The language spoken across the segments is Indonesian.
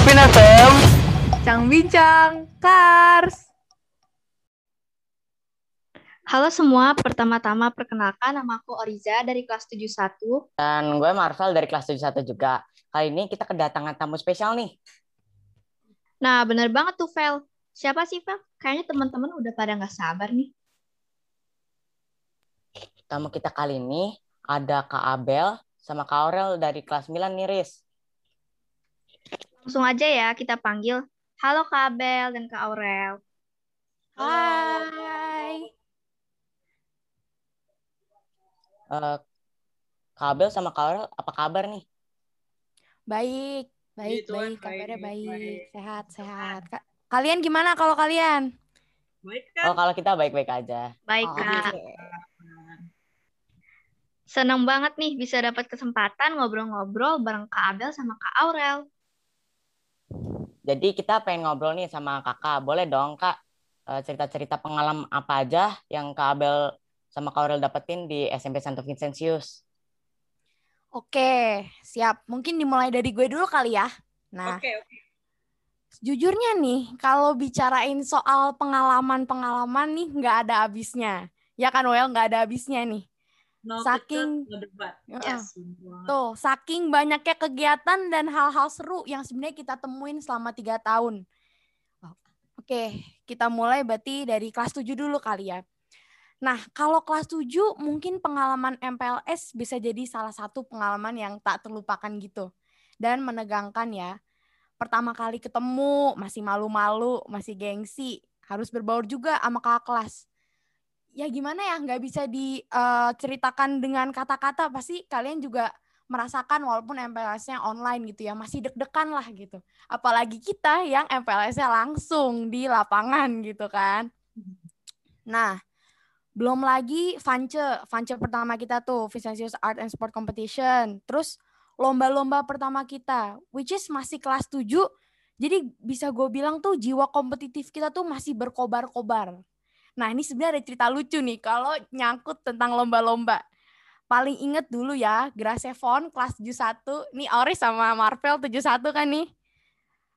Alvin FM. Bincang Bincang Kars. Halo semua, pertama-tama perkenalkan nama aku Oriza dari kelas 71. Dan gue Marvel dari kelas 71 juga. Kali ini kita kedatangan tamu spesial nih. Nah, bener banget tuh, Vel. Siapa sih, Vel? Kayaknya teman-teman udah pada nggak sabar nih. Tamu kita kali ini ada Kak Abel sama Kak Aurel dari kelas 9 nih, Riz. Langsung aja ya kita panggil. Halo Kak Abel dan Kak Aurel. Hai. Eh, Kak Abel sama Kak Aurel apa kabar nih? Baik, baik, Gitu, baik. baik, Kabarnya baik. baik. Sehat, sehat. Ka- Kalian gimana kalau kalian? Baik Oh, kan? kalau kita baik-baik aja. Baik, Oh, Kak. Senang banget nih bisa dapat kesempatan ngobrol-ngobrol bareng Kak Abel sama Kak Aurel. Jadi kita pengen ngobrol nih sama kakak. Boleh dong, Kak, eh, cerita-cerita pengalaman apa aja yang Kak Abel sama Kak Aurel dapetin di SMP Santo Vincentius. Oke, siap. Mungkin dimulai dari gue dulu kali ya. Nah, Oke, oke. jujurnya nih, kalau bicarain soal pengalaman-pengalaman nih, nggak ada habisnya. Ya kan, Well? Nggak ada habisnya nih. No Saking- no debat. Yes. Tuh, saking banyaknya kegiatan dan hal-hal seru yang sebenarnya kita temuin selama tiga tahun. Oke, kita mulai berarti dari kelas 7 dulu kali ya. Nah, kalau kelas 7 mungkin pengalaman MPLS bisa jadi salah satu pengalaman yang tak terlupakan gitu. Dan menegangkan ya. Pertama kali ketemu, masih malu-malu, masih gengsi. Harus berbaur juga sama kakak kelas ya gimana ya nggak bisa diceritakan dengan kata-kata pasti kalian juga merasakan walaupun MPLS-nya online gitu ya masih deg-degan lah gitu. Apalagi kita yang MPLS-nya langsung di lapangan gitu kan. Nah belum lagi Vance Vance pertama kita tuh Vincentius Art and Sport Competition. Terus lomba-lomba pertama kita which is masih kelas 7 jadi bisa gue bilang tuh jiwa kompetitif kita tuh masih berkobar-kobar Nah ini sebenarnya ada cerita lucu nih kalau nyangkut tentang lomba-lomba. Paling inget dulu ya, Grasevon kelas 71. Nih Ori sama Marvel 71 kan nih.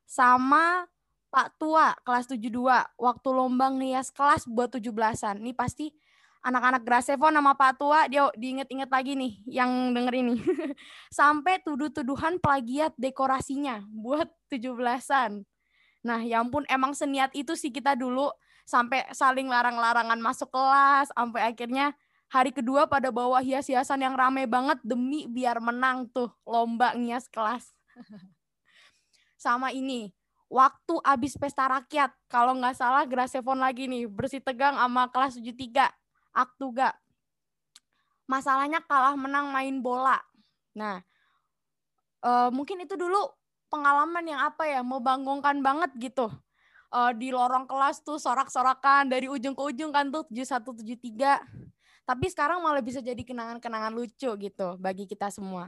Sama Pak Tua kelas 72. Waktu lomba ngias kelas buat 17-an. Nih pasti anak-anak Grasevon sama Pak Tua dia diinget-inget lagi nih yang denger ini. Sampai tuduh-tuduhan plagiat dekorasinya buat 17-an. Nah, ya ampun emang seniat itu sih kita dulu sampai saling larang-larangan masuk kelas sampai akhirnya hari kedua pada bawa hias-hiasan yang rame banget demi biar menang tuh lomba ngias kelas. Sama ini, waktu abis pesta rakyat, kalau nggak salah Grasevon lagi nih, bersih tegang sama kelas 73, Aktuga. Masalahnya kalah menang main bola. Nah, eh, mungkin itu dulu pengalaman yang apa ya, membanggakan banget gitu uh, di lorong kelas tuh sorak-sorakan dari ujung ke ujung kan tuh 7173. Tapi sekarang malah bisa jadi kenangan-kenangan lucu gitu bagi kita semua.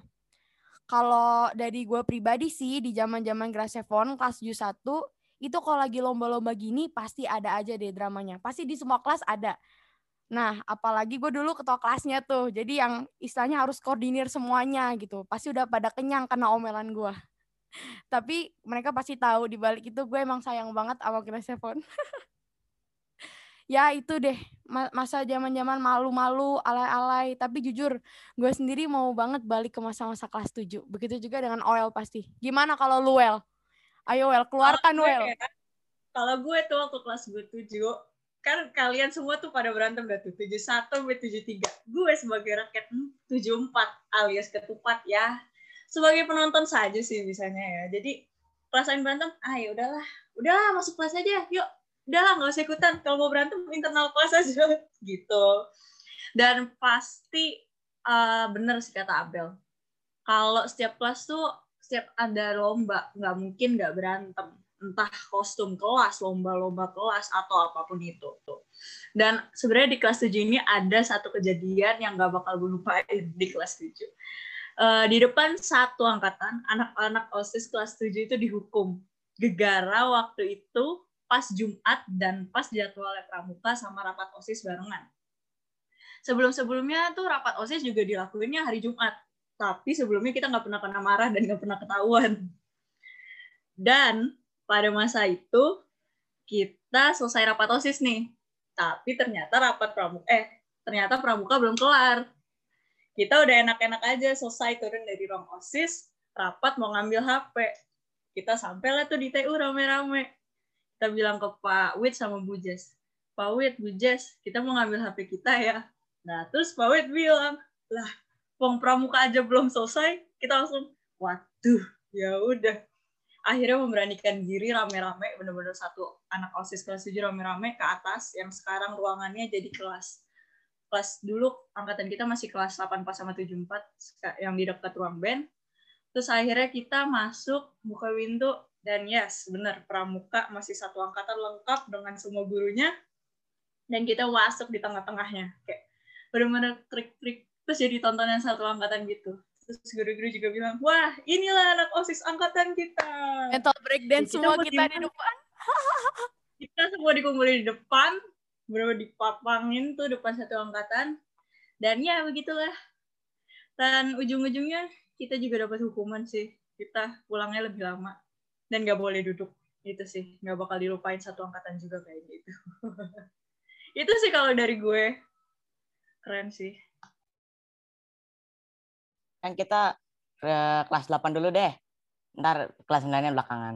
Kalau dari gue pribadi sih di zaman-zaman Grasevon kelas 71 itu kalau lagi lomba-lomba gini pasti ada aja deh dramanya. Pasti di semua kelas ada. Nah, apalagi gue dulu ketua kelasnya tuh. Jadi yang istilahnya harus koordinir semuanya gitu. Pasti udah pada kenyang kena omelan gue tapi mereka pasti tahu di balik itu gue emang sayang banget sama Grasevon. ya itu deh. Masa zaman-zaman malu-malu alay-alay. Tapi jujur gue sendiri mau banget balik ke masa-masa kelas 7 begitu juga dengan Oel pasti. Gimana kalau lu Well ayo Well keluarkan Well ya, Kalau gue tuh waktu kelas gue 7, kan kalian semua tuh pada berantem dah tuh. 71 sampai 73. Gue sebagai rakyat hmm, 74 alias ketupat ya. Sebagai penonton saja sih misalnya ya. Jadi kelas lain berantem, ah ya udahlah, udahlah masuk kelas aja, yuk. Udahlah nggak usah ikutan. Kalau mau berantem internal kelas aja gitu. Dan pasti uh, bener sih kata Abel. Kalau setiap kelas tuh setiap ada lomba nggak mungkin nggak berantem entah kostum kelas, lomba-lomba kelas atau apa pun itu. Dan sebenarnya di kelas 7 ini ada satu kejadian yang nggak bakal gue lupain di kelas 7. Uh, di depan satu angkatan, anak-anak OSIS kelas 7 itu dihukum. Gegara waktu itu pas Jumat dan pas jadwal pramuka sama rapat OSIS barengan. Sebelum-sebelumnya tuh rapat OSIS juga dilakuinnya hari Jumat. Tapi sebelumnya kita nggak pernah kena marah dan nggak pernah ketahuan Dan pada masa itu kita selesai rapat OSIS nih. Tapi ternyata rapat pramuka eh ternyata pramuka belum kelar. Kita udah enak-enak aja selesai turun dari ruang OSIS, rapat mau ngambil HP. Kita sampailah tuh di TU rame-rame. Kita bilang ke Pak Wit sama Bu Jess, Pak Wit, Bu Jess, kita mau ngambil HP kita ya. Nah, terus Pak Wit bilang, lah, Wong pramuka aja belum selesai, kita langsung, waduh, ya udah. Akhirnya memberanikan diri rame-rame, bener-bener satu anak OSIS kelas 7 rame-rame ke atas, yang sekarang ruangannya jadi kelas kelas dulu angkatan kita masih kelas 84 sama 74 yang di dekat ruang band Terus akhirnya kita masuk, buka pintu, dan yes, benar pramuka masih satu angkatan lengkap dengan semua gurunya. Dan kita masuk di tengah-tengahnya. Kayak benar-benar trik-trik. Terus jadi tontonan satu angkatan gitu. Terus guru-guru juga bilang, wah inilah anak OSIS angkatan kita. Mental breakdance semua kita di depan. kita semua dikumpulin di depan, benar dipapangin tuh depan satu angkatan. Dan ya begitulah. Dan ujung-ujungnya kita juga dapat hukuman sih. Kita pulangnya lebih lama. Dan nggak boleh duduk. Itu sih. Nggak bakal dilupain satu angkatan juga kayak gitu itu sih kalau dari gue. Keren sih. Kan kita ke kelas 8 dulu deh. Ntar kelas 9 belakangan.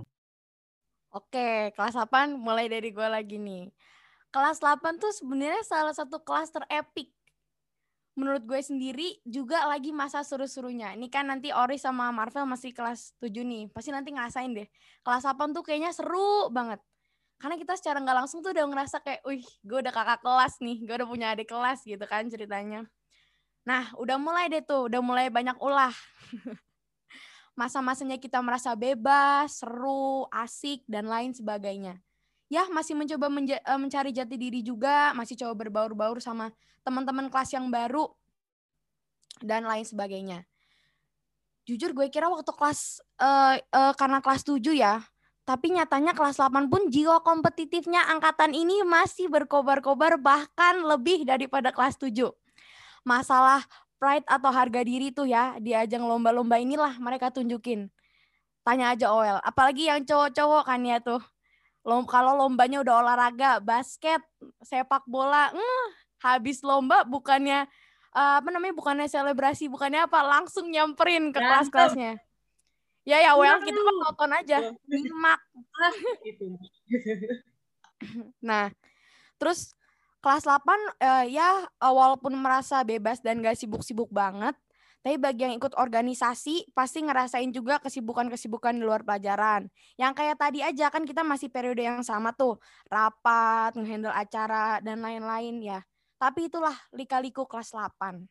Oke, kelas 8 mulai dari gue lagi nih. Kelas 8 tuh sebenarnya salah satu kelas terepik menurut gue sendiri juga lagi masa seru-serunya. Ini kan nanti Ori sama Marvel masih kelas 7 nih. Pasti nanti ngerasain deh. Kelas 8 tuh kayaknya seru banget. Karena kita secara nggak langsung tuh udah ngerasa kayak, wih gue udah kakak kelas nih. Gue udah punya adik kelas gitu kan ceritanya. Nah udah mulai deh tuh, udah mulai banyak ulah. Masa-masanya kita merasa bebas, seru, asik, dan lain sebagainya ya masih mencoba menja- eh, mencari jati diri juga, masih coba berbaur-baur sama teman-teman kelas yang baru dan lain sebagainya. Jujur gue kira waktu kelas uh, uh, karena kelas 7 ya, tapi nyatanya kelas 8 pun jiwa kompetitifnya angkatan ini masih berkobar-kobar bahkan lebih daripada kelas 7. Masalah pride atau harga diri tuh ya di ajang lomba-lomba inilah mereka tunjukin. Tanya aja Oel, apalagi yang cowok-cowok kan ya tuh Lom, kalau lombanya udah olahraga, basket, sepak bola, mm, habis lomba bukannya uh, apa namanya bukannya selebrasi, bukannya apa, langsung nyamperin ke kelas-kelasnya. Ya ya, well kita nonton aja, nyimak. nah, terus kelas 8 uh, eh, ya walaupun merasa bebas dan gak sibuk-sibuk banget, tapi bagi yang ikut organisasi pasti ngerasain juga kesibukan-kesibukan di luar pelajaran. Yang kayak tadi aja kan kita masih periode yang sama tuh, rapat, ngehandle acara dan lain-lain ya. Tapi itulah lika-liku kelas 8.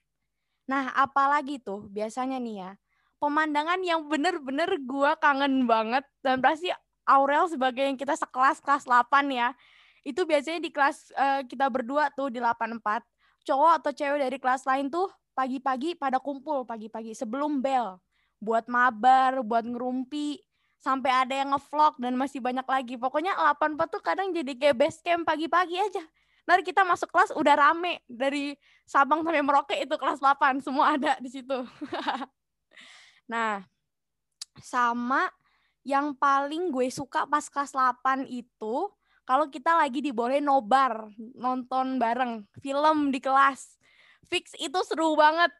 Nah, apalagi tuh biasanya nih ya, pemandangan yang bener-bener gua kangen banget dan pasti Aurel sebagai yang kita sekelas kelas 8 ya. Itu biasanya di kelas uh, kita berdua tuh di 84. Cowok atau cewek dari kelas lain tuh pagi-pagi pada kumpul pagi-pagi sebelum bel buat mabar, buat ngerumpi, sampai ada yang ngevlog dan masih banyak lagi. Pokoknya 84 tuh kadang jadi kayak base camp pagi-pagi aja. Nanti kita masuk kelas udah rame dari Sabang sampai Merauke itu kelas 8 semua ada di situ. nah, sama yang paling gue suka pas kelas 8 itu kalau kita lagi dibolehin nobar, nonton bareng film di kelas fix itu seru banget.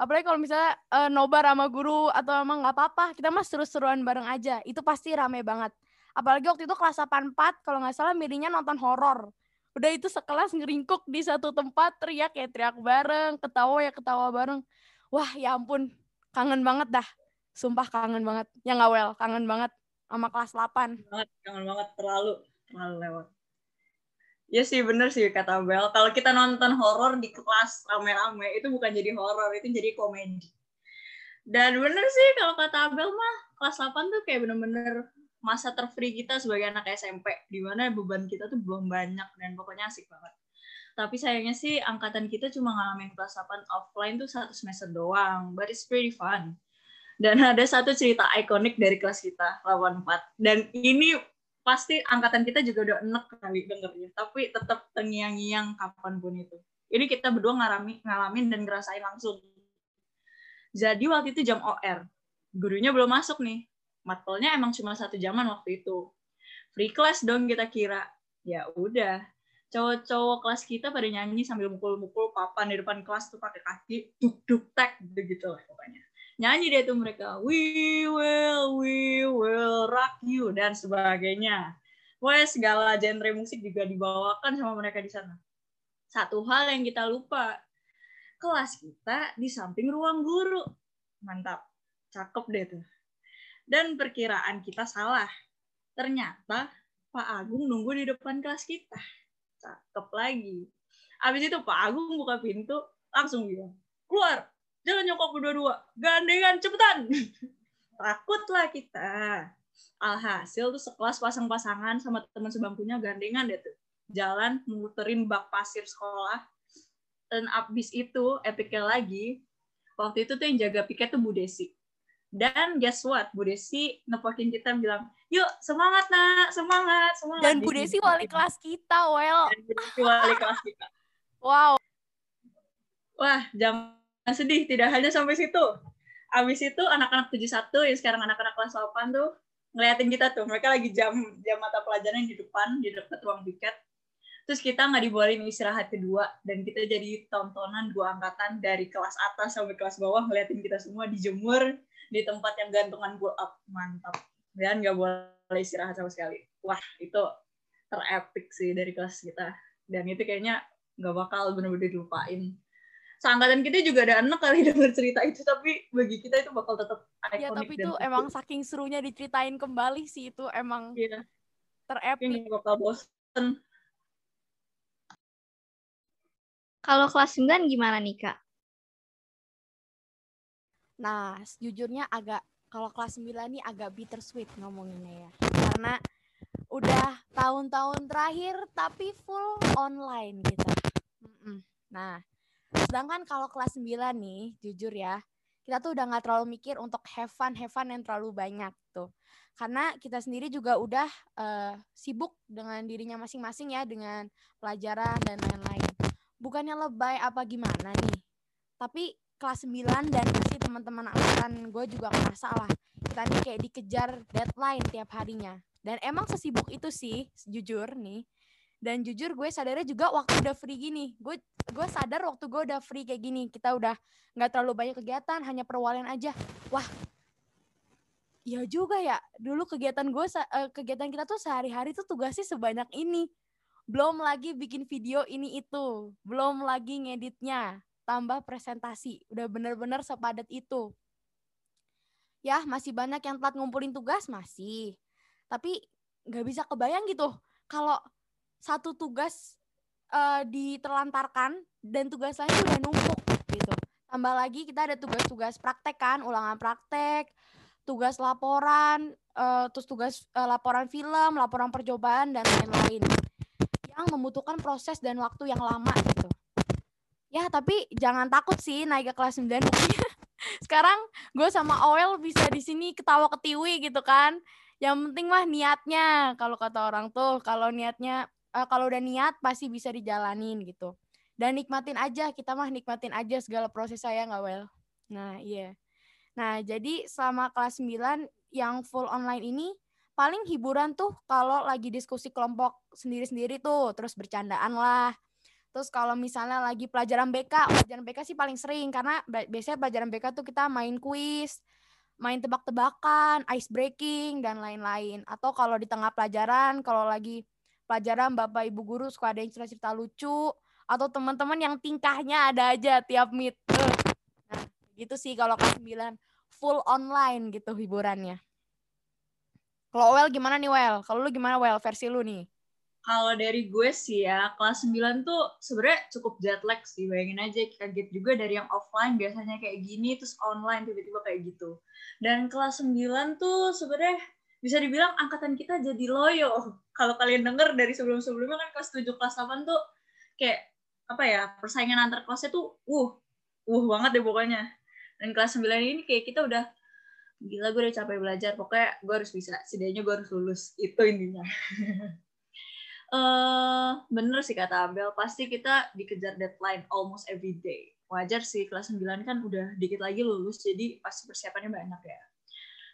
Apalagi kalau misalnya uh, nobar sama guru atau emang nggak apa-apa kita mah seru-seruan bareng aja. Itu pasti rame banget. Apalagi waktu itu kelas 84 kalau nggak salah milihnya nonton horor. Udah itu sekelas ngeringkuk di satu tempat teriak ya teriak bareng ketawa ya ketawa bareng. Wah ya ampun kangen banget dah. Sumpah kangen banget. Ya nggak well kangen banget sama kelas 8 banget kangen banget terlalu terlalu lewat Iya sih bener sih kata Bel. Kalau kita nonton horor di kelas rame-rame itu bukan jadi horor, itu jadi komedi. Dan bener sih kalau kata Abel mah kelas 8 tuh kayak bener-bener masa terfree kita sebagai anak SMP di mana beban kita tuh belum banyak dan pokoknya asik banget. Tapi sayangnya sih angkatan kita cuma ngalamin kelas 8 offline tuh satu semester doang, but it's pretty fun. Dan ada satu cerita ikonik dari kelas kita, 84. Dan ini pasti angkatan kita juga udah enek kali dengernya. Tapi tetap tengiang-ngiang kapan pun itu. Ini kita berdua ngalami ngalamin dan ngerasain langsung. Jadi waktu itu jam OR gurunya belum masuk nih. Matkulnya emang cuma satu jaman waktu itu. Free class dong kita kira. Ya udah, cowok-cowok kelas kita pada nyanyi sambil mukul-mukul papan di depan kelas tuh pakai kaki, duk duk tek gitu lah pokoknya. Nyanyi deh tuh mereka, we will, we rock you dan sebagainya. Wah segala genre musik juga dibawakan sama mereka di sana. Satu hal yang kita lupa, kelas kita di samping ruang guru. Mantap, cakep deh tuh. Dan perkiraan kita salah. Ternyata Pak Agung nunggu di depan kelas kita. Cakep lagi. Habis itu Pak Agung buka pintu, langsung bilang, keluar, jangan nyokap berdua-dua, gandengan, cepetan. Takutlah kita. Alhasil tuh sekelas pasang-pasangan sama teman sebangkunya gandengan deh tuh. Jalan muterin bak pasir sekolah. Dan abis itu, epicnya lagi, waktu itu tuh yang jaga piket tuh Bu Desi. Dan guess what? Bu Desi nepokin kita bilang, yuk semangat nak, semangat, semangat. Dan Bu Desi wali kelas kita, well. Dan Bu Desi wali kelas kita. Wow. Wah, jam sedih. Tidak hanya sampai situ. Abis itu anak-anak 71 yang sekarang anak-anak kelas 8 tuh ngeliatin kita tuh. Mereka lagi jam jam mata pelajaran di depan, di dekat ruang piket. Terus kita nggak dibolehin istirahat kedua dan kita jadi tontonan dua angkatan dari kelas atas sampai kelas bawah ngeliatin kita semua dijemur di tempat yang gantungan pull up. Mantap. Dan nggak boleh istirahat sama sekali. Wah itu terepik sih dari kelas kita. Dan itu kayaknya nggak bakal bener-bener dilupain seangkatan kita juga ada anak kali denger cerita itu tapi bagi kita itu bakal tetap ikonik Ya tapi itu seru. emang saking serunya diceritain kembali sih itu emang iya terepik. ini bakal bosen Kalau kelas 9 gimana nih, Kak? Nah, sejujurnya agak kalau kelas 9 nih agak bittersweet ngomonginnya ya. Karena udah tahun-tahun terakhir tapi full online gitu. Nah, sedangkan kalau kelas 9 nih, jujur ya, kita tuh udah nggak terlalu mikir untuk have fun, have fun yang terlalu banyak tuh. Karena kita sendiri juga udah eh, sibuk dengan dirinya masing-masing ya, dengan pelajaran dan lain-lain. Bukannya lebay apa gimana nih, tapi kelas 9 dan pasti teman-teman angkatan gue juga ngerasa lah kita nih kayak dikejar deadline tiap harinya dan emang sesibuk itu sih jujur nih dan jujur gue sadarnya juga waktu udah free gini gue gue sadar waktu gue udah free kayak gini kita udah nggak terlalu banyak kegiatan hanya perwalian aja wah Iya juga ya dulu kegiatan gue eh, kegiatan kita tuh sehari-hari tuh tugasnya sebanyak ini belum lagi bikin video ini itu belum lagi ngeditnya tambah presentasi. Udah bener-bener sepadat itu. Ya, masih banyak yang telat ngumpulin tugas, masih. Tapi nggak bisa kebayang gitu. Kalau satu tugas eh, diterlantarkan dan tugas lain udah numpuk gitu. Tambah lagi kita ada tugas-tugas praktek kan, ulangan praktek, tugas laporan, eh, terus tugas eh, laporan film, laporan percobaan, dan lain-lain. Yang membutuhkan proses dan waktu yang lama gitu. Ya, tapi jangan takut sih naik ke kelas 9. Buktinya sekarang gue sama Oel bisa di sini ketawa ketiwi gitu kan. Yang penting mah niatnya. Kalau kata orang tuh, kalau niatnya eh, kalau udah niat pasti bisa dijalanin gitu. Dan nikmatin aja, kita mah nikmatin aja segala proses saya nggak Wel. Nah, iya. Nah, jadi selama kelas 9 yang full online ini paling hiburan tuh kalau lagi diskusi kelompok sendiri-sendiri tuh, terus bercandaan lah. Terus kalau misalnya lagi pelajaran BK, pelajaran BK sih paling sering karena biasanya pelajaran BK tuh kita main kuis, main tebak-tebakan, ice breaking dan lain-lain. Atau kalau di tengah pelajaran, kalau lagi pelajaran Bapak Ibu guru suka ada yang cerita-cerita lucu atau teman-teman yang tingkahnya ada aja tiap meet. Nah, gitu sih kalau kelas 9 full online gitu hiburannya. Kalau Well gimana nih Well? Kalau lu gimana Well versi lu nih? Kalau dari gue sih ya, kelas 9 tuh sebenarnya cukup jet lag sih. Bayangin aja kaget juga dari yang offline biasanya kayak gini, terus online tiba-tiba kayak gitu. Dan kelas 9 tuh sebenarnya bisa dibilang angkatan kita jadi loyo. Kalau kalian denger dari sebelum-sebelumnya kan kelas 7, kelas 8 tuh kayak apa ya, persaingan antar kelasnya tuh uh, uh banget deh pokoknya. Dan kelas 9 ini kayak kita udah gila gue udah capek belajar pokoknya gue harus bisa setidaknya gue harus lulus itu intinya eh bener sih kata Abel, pasti kita dikejar deadline almost every day. Wajar sih, kelas 9 kan udah dikit lagi lulus, jadi pasti persiapannya banyak ya.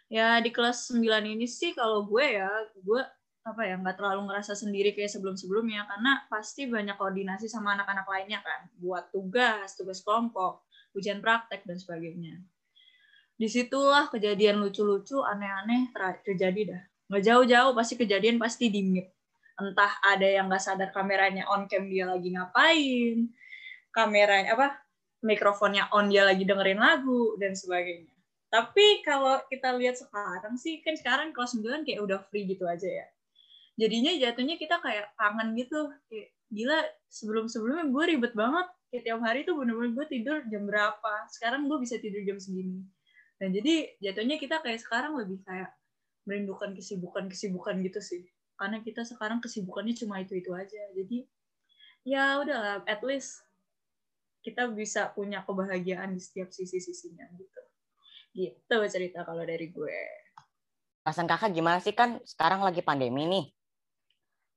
Ya di kelas 9 ini sih kalau gue ya, gue apa ya nggak terlalu ngerasa sendiri kayak sebelum-sebelumnya karena pasti banyak koordinasi sama anak-anak lainnya kan buat tugas, tugas kelompok, ujian praktek dan sebagainya. Di situlah kejadian lucu-lucu, aneh-aneh terjadi dah. Nggak jauh-jauh pasti kejadian pasti di meet. Entah ada yang nggak sadar kameranya on cam dia lagi ngapain, kameranya apa mikrofonnya on dia lagi dengerin lagu dan sebagainya. Tapi kalau kita lihat sekarang sih kan sekarang kelas 9 kayak udah free gitu aja ya. Jadinya jatuhnya kita kayak kangen gitu. Kayak gila sebelum-sebelumnya gue ribet banget. Kayak tiap hari tuh bener-bener gue tidur jam berapa. Sekarang gue bisa tidur jam segini. Dan jadi jatuhnya kita kayak sekarang lebih kayak merindukan kesibukan-kesibukan gitu sih. Karena kita sekarang kesibukannya cuma itu-itu aja. Jadi ya udahlah at least kita bisa punya kebahagiaan di setiap sisi-sisinya gitu. Gitu cerita kalau dari gue. Perasaan kakak gimana sih kan sekarang lagi pandemi nih.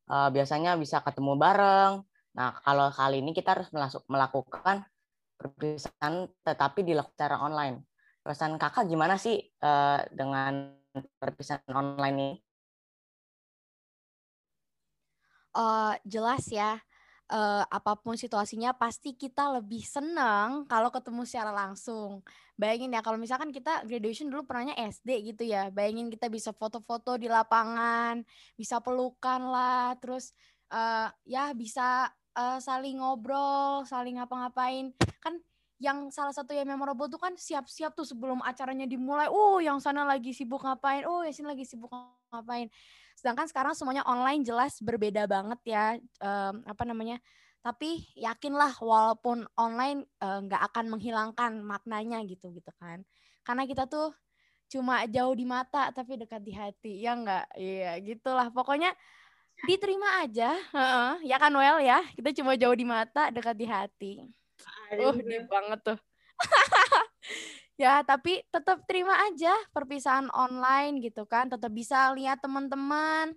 Uh, biasanya bisa ketemu bareng. Nah kalau kali ini kita harus melakukan perpisahan tetapi dilakukan secara online. Perasaan kakak gimana sih uh, dengan perpisahan online ini? Uh, jelas ya uh, apa pun situasinya pasti kita lebih senang kalau ketemu secara langsung. Bayangin ya kalau misalkan kita graduation dulu pernahnya SD gitu ya. Bayangin kita bisa foto-foto di lapangan, bisa pelukan lah, terus uh, ya bisa uh, saling ngobrol, saling ngapa-ngapain. Kan yang salah satu yang memorable tuh kan siap-siap tuh sebelum acaranya dimulai. Oh, yang sana lagi sibuk ngapain? Oh, yang sini lagi sibuk ngapain? Sedangkan sekarang semuanya online jelas berbeda banget ya um, apa namanya. Tapi yakinlah walaupun online nggak uh, akan menghilangkan maknanya gitu gitu kan. Karena kita tuh cuma jauh di mata tapi dekat di hati. Ya enggak? Iya, gitulah. Pokoknya diterima aja. Uh-uh. Ya kan Well ya. Kita cuma jauh di mata, dekat di hati. Uh, deep banget tuh. ya tapi tetap terima aja perpisahan online gitu kan. Tetap bisa lihat teman-teman.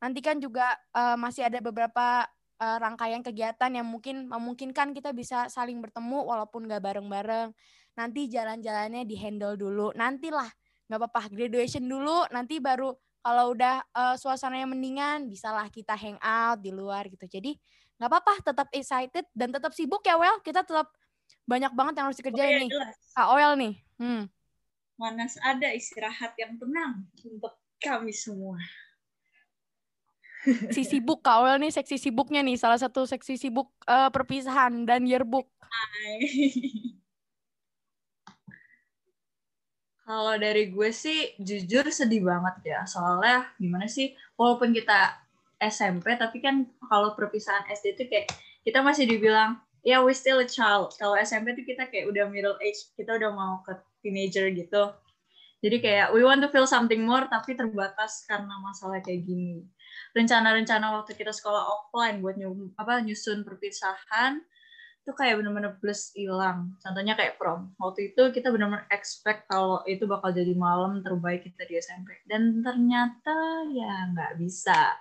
Nanti kan juga uh, masih ada beberapa uh, rangkaian kegiatan yang mungkin memungkinkan kita bisa saling bertemu walaupun gak bareng-bareng. Nanti jalan-jalannya di handle dulu. Nantilah nggak apa-apa graduation dulu. Nanti baru kalau udah uh, suasananya mendingan bisalah kita hang out di luar gitu. Jadi nggak apa-apa tetap excited dan tetap sibuk ya well kita tetap banyak banget yang harus dikerjain oh, iya, nih. Oil nih. Hmm. Mana ada istirahat yang tenang untuk kami semua. Si sibuk Kak Oil nih seksi sibuknya nih, salah satu seksi sibuk uh, perpisahan dan yearbook. Kalau dari gue sih jujur sedih banget ya. Soalnya gimana sih, walaupun kita SMP, tapi kan kalau perpisahan SD itu kayak kita masih dibilang ya yeah, we still a child. Kalau SMP tuh kita kayak udah middle age, kita udah mau ke teenager gitu. Jadi kayak we want to feel something more tapi terbatas karena masalah kayak gini. Rencana-rencana waktu kita sekolah offline buat nyu, apa nyusun perpisahan itu kayak bener-bener plus hilang. Contohnya kayak prom. Waktu itu kita bener-bener expect kalau itu bakal jadi malam terbaik kita di SMP. Dan ternyata ya nggak bisa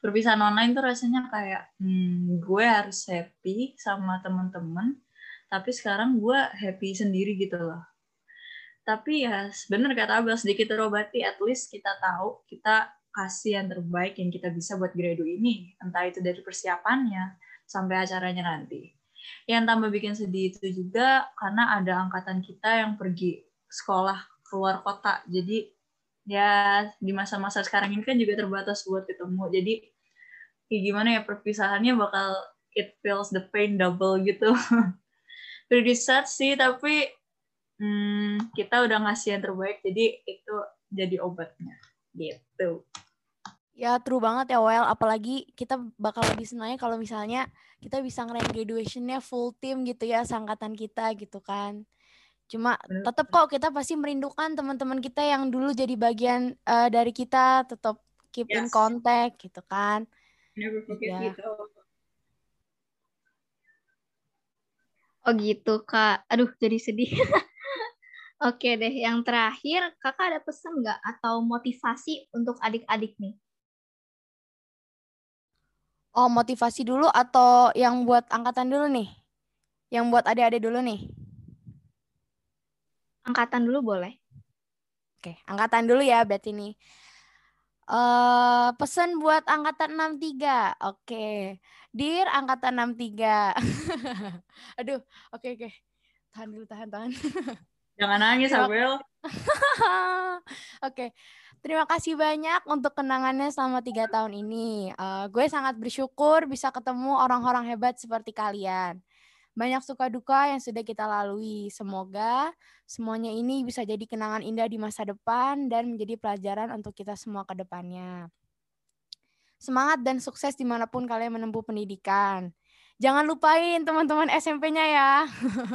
perpisahan online tuh rasanya kayak hmm, gue harus happy sama teman-teman tapi sekarang gue happy sendiri gitu loh. Tapi ya bener kata Abel sedikit terobati at least kita tahu kita kasih yang terbaik yang kita bisa buat gradu ini entah itu dari persiapannya sampai acaranya nanti. Yang tambah bikin sedih itu juga karena ada angkatan kita yang pergi sekolah keluar kota jadi ya di masa-masa sekarang ini kan juga terbatas buat ketemu. Jadi kayak gimana ya perpisahannya bakal it feels the pain double gitu. Pretty sad sih tapi hmm, kita udah ngasih yang terbaik jadi itu jadi obatnya. Gitu. Ya true banget ya Well, apalagi kita bakal lebih senangnya kalau misalnya kita bisa ngerayain graduationnya full team gitu ya, sangkatan kita gitu kan. Cuma tetap kok kita pasti merindukan teman-teman kita yang dulu jadi bagian uh, dari kita, tetap keep yes. in contact gitu kan. Never forget yeah. gitu. Oh gitu kak, aduh jadi sedih. Oke deh, yang terakhir kakak ada pesan nggak atau motivasi untuk adik-adik nih? Oh motivasi dulu atau yang buat angkatan dulu nih? Yang buat adik-adik dulu nih? Angkatan dulu boleh. Oke, angkatan dulu ya berarti nih. Uh, pesan buat angkatan 63. Oke. Dir angkatan 63. Aduh, oke oke. Tahan dulu, tahan, tahan. Jangan nangis, Abel. oke. Terima kasih banyak untuk kenangannya selama tiga tahun ini. Uh, gue sangat bersyukur bisa ketemu orang-orang hebat seperti kalian. Banyak suka duka yang sudah kita lalui. Semoga semuanya ini bisa jadi kenangan indah di masa depan dan menjadi pelajaran untuk kita semua ke depannya. Semangat dan sukses di mana pun kalian menempuh pendidikan. Jangan lupain teman-teman SMP-nya ya.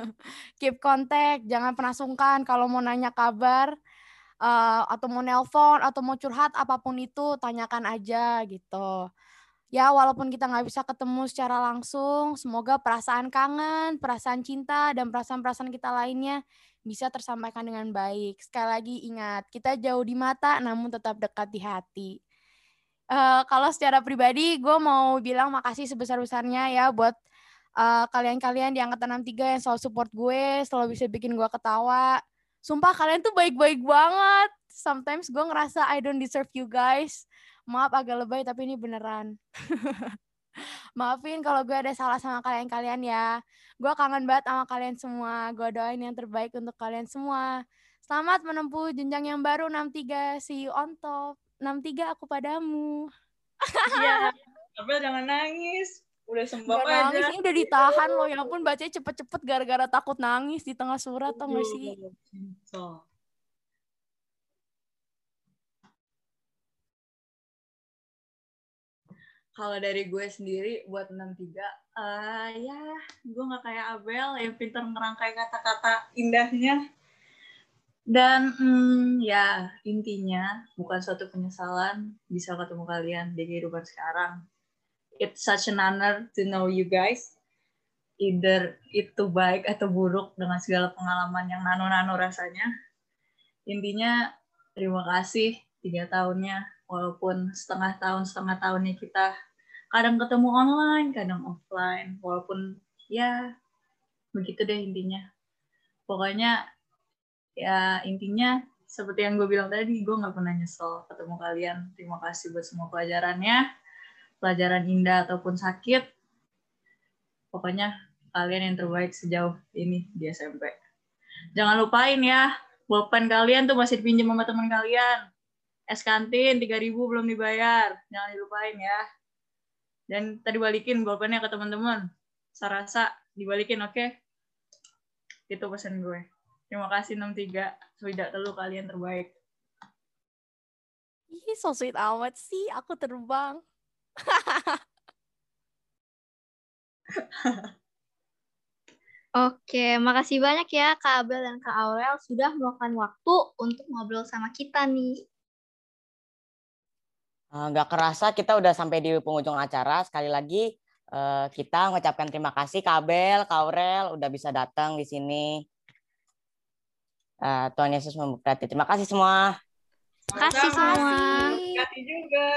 Keep contact, jangan pernah sungkan kalau mau nanya kabar uh, atau mau nelpon atau mau curhat apa pun itu tanyakan aja gitu ya walaupun kita nggak bisa ketemu secara langsung, semoga perasaan kangen, perasaan cinta, dan perasaan-perasaan kita lainnya bisa tersampaikan dengan baik. Sekali lagi ingat, kita jauh di mata namun tetap dekat di hati. Uh, kalau secara pribadi, gue mau bilang makasih sebesar-besarnya ya buat uh, kalian-kalian di angkatan 63 yang selalu support gue, selalu bisa bikin gue ketawa. Sumpah kalian tuh baik-baik banget. Sometimes gue ngerasa I don't deserve you guys Maaf agak lebay tapi ini beneran. Maafin kalau gue ada salah sama kalian-kalian ya. Gue kangen banget sama kalian semua. Gue doain yang terbaik untuk kalian semua. Selamat menempuh jenjang yang baru 63. See you on top. 63 aku padamu. Iya. Abel jangan nangis. Udah sembah aja. Nangis ini udah ditahan loh. Ya ampun bacanya cepet-cepet gara-gara takut nangis di tengah surat tau gak sih? So. Kalau dari gue sendiri buat 63 uh, ya gue nggak kayak Abel yang pintar ngerangkai kata-kata indahnya. Dan hmm, ya intinya bukan suatu penyesalan bisa ketemu kalian di kehidupan sekarang. It's such an honor to know you guys. Either itu baik atau buruk dengan segala pengalaman yang nano-nano rasanya. Intinya terima kasih tiga tahunnya walaupun setengah tahun setengah tahunnya kita kadang ketemu online kadang offline. Walaupun ya begitu deh intinya. Pokoknya ya intinya seperti yang gue bilang tadi gue nggak pernah nyesel ketemu kalian. Terima kasih buat semua pelajarannya. Pelajaran indah ataupun sakit. Pokoknya kalian yang terbaik sejauh ini di SMP jangan lupain ya pulpen kalian tuh masih dipinjam sama teman kalian es kantin 3000 belum dibayar. Jangan dilupain ya. Dan tadi balikin pulpennya ke teman-teman. Saya rasa dibalikin, oke? Okay? Itu pesan gue. Terima kasih 63. Sudah telu kalian terbaik. Ih, so sweet amat sih. Aku terbang. Oke, makasih banyak ya Kak Abel dan Kak Aurel sudah meluangkan waktu untuk ngobrol sama kita nih. Eh, nggak kerasa kita udah sampai di penghujung acara. Sekali lagi uh, kita mengucapkan terima kasih Kabel, Kaurel udah bisa datang di sini. Uh, Tuhan Yesus memberkati. Terima kasih semua. Terima kasih semua. Terima kasih juga.